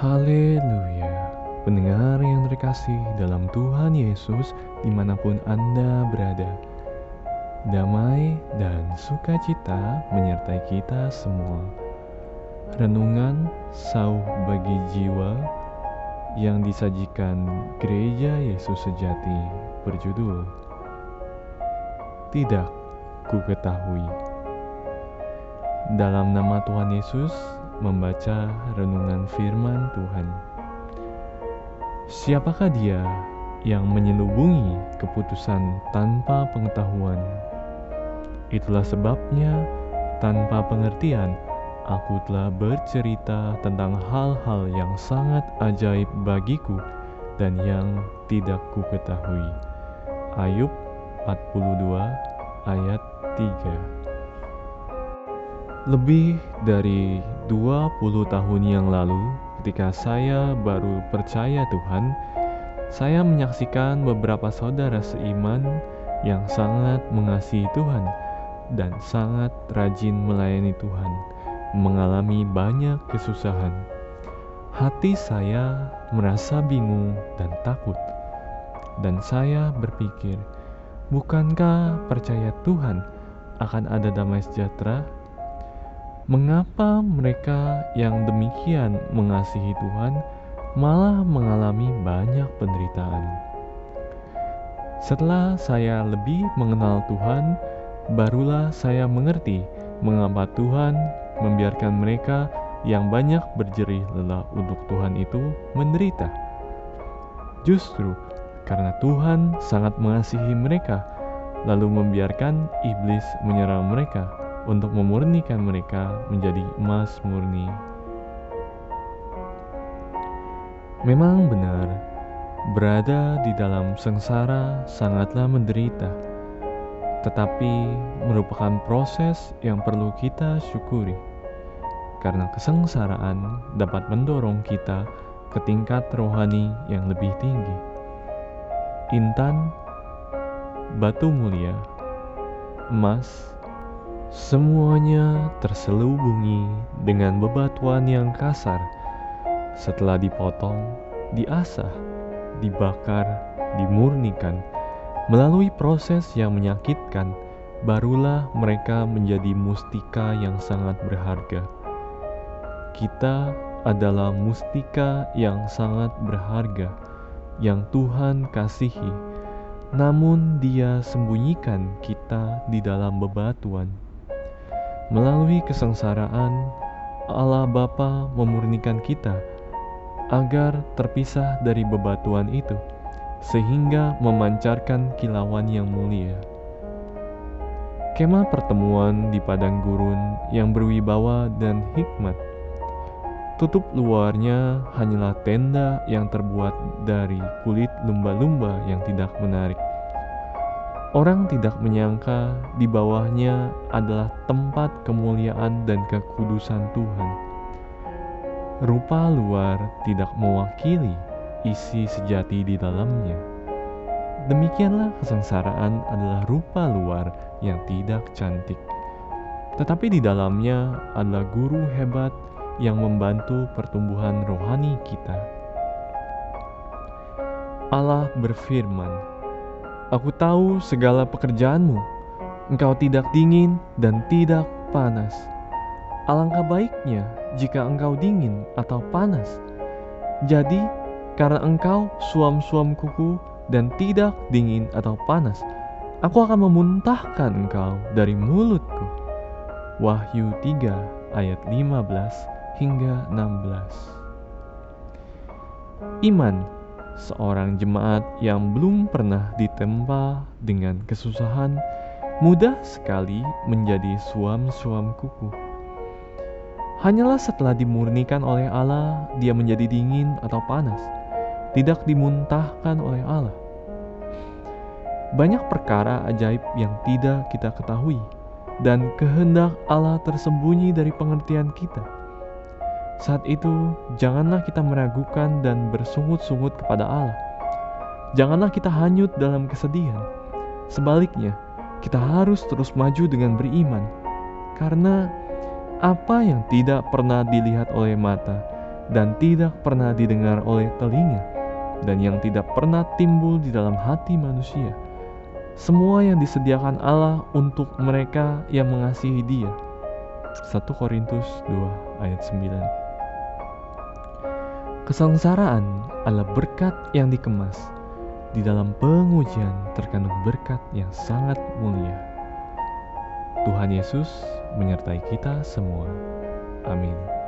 Haleluya. Pendengar yang terkasih dalam Tuhan Yesus di mana pun Anda berada Damai dan sukacita menyertai kita semua. Renungan sauh bagi jiwa yang disajikan Gereja Yesus Sejati berjudul Tidak ku ketahui. Dalam nama Tuhan Yesus membaca renungan firman Tuhan. Siapakah dia yang menyelubungi keputusan tanpa pengetahuan? Itulah sebabnya, tanpa pengertian, aku telah bercerita tentang hal-hal yang sangat ajaib bagiku dan yang tidak ku ketahui. Ayub 42 ayat 3 lebih dari 20 tahun yang lalu, ketika saya baru percaya Tuhan, saya menyaksikan beberapa saudara seiman yang sangat mengasihi Tuhan dan sangat rajin melayani Tuhan, mengalami banyak kesusahan. Hati saya merasa bingung dan takut, dan saya berpikir, bukankah percaya Tuhan akan ada damai sejahtera Mengapa mereka yang demikian mengasihi Tuhan malah mengalami banyak penderitaan? Setelah saya lebih mengenal Tuhan, barulah saya mengerti mengapa Tuhan membiarkan mereka yang banyak berjerih lelah untuk Tuhan itu menderita. Justru karena Tuhan sangat mengasihi mereka, lalu membiarkan iblis menyerang mereka untuk memurnikan mereka menjadi emas murni. Memang benar, berada di dalam sengsara sangatlah menderita, tetapi merupakan proses yang perlu kita syukuri, karena kesengsaraan dapat mendorong kita ke tingkat rohani yang lebih tinggi. Intan, batu mulia, emas, Semuanya terselubungi dengan bebatuan yang kasar. Setelah dipotong, diasah, dibakar, dimurnikan, melalui proses yang menyakitkan, barulah mereka menjadi mustika yang sangat berharga. Kita adalah mustika yang sangat berharga yang Tuhan kasihi, namun Dia sembunyikan kita di dalam bebatuan. Melalui kesengsaraan, Allah Bapa memurnikan kita agar terpisah dari bebatuan itu, sehingga memancarkan kilauan yang mulia. Kemah pertemuan di padang gurun yang berwibawa dan hikmat. Tutup luarnya hanyalah tenda yang terbuat dari kulit lumba-lumba yang tidak menarik Orang tidak menyangka di bawahnya adalah tempat kemuliaan dan kekudusan Tuhan. Rupa luar tidak mewakili isi sejati di dalamnya. Demikianlah kesengsaraan adalah rupa luar yang tidak cantik. Tetapi di dalamnya adalah guru hebat yang membantu pertumbuhan rohani kita. Allah berfirman, Aku tahu segala pekerjaanmu. Engkau tidak dingin dan tidak panas. Alangkah baiknya jika engkau dingin atau panas. Jadi, karena engkau suam-suam kuku dan tidak dingin atau panas, aku akan memuntahkan engkau dari mulutku. Wahyu 3 ayat 15 hingga 16. Iman seorang jemaat yang belum pernah ditempa dengan kesusahan mudah sekali menjadi suam-suam kuku. Hanyalah setelah dimurnikan oleh Allah, dia menjadi dingin atau panas, tidak dimuntahkan oleh Allah. Banyak perkara ajaib yang tidak kita ketahui, dan kehendak Allah tersembunyi dari pengertian kita saat itu, janganlah kita meragukan dan bersungut-sungut kepada Allah. Janganlah kita hanyut dalam kesedihan. Sebaliknya, kita harus terus maju dengan beriman, karena apa yang tidak pernah dilihat oleh mata dan tidak pernah didengar oleh telinga, dan yang tidak pernah timbul di dalam hati manusia. Semua yang disediakan Allah untuk mereka yang mengasihi Dia. 1 Korintus 2 ayat 9 Kesengsaraan adalah berkat yang dikemas. Di dalam pengujian terkandung berkat yang sangat mulia. Tuhan Yesus menyertai kita semua. Amin.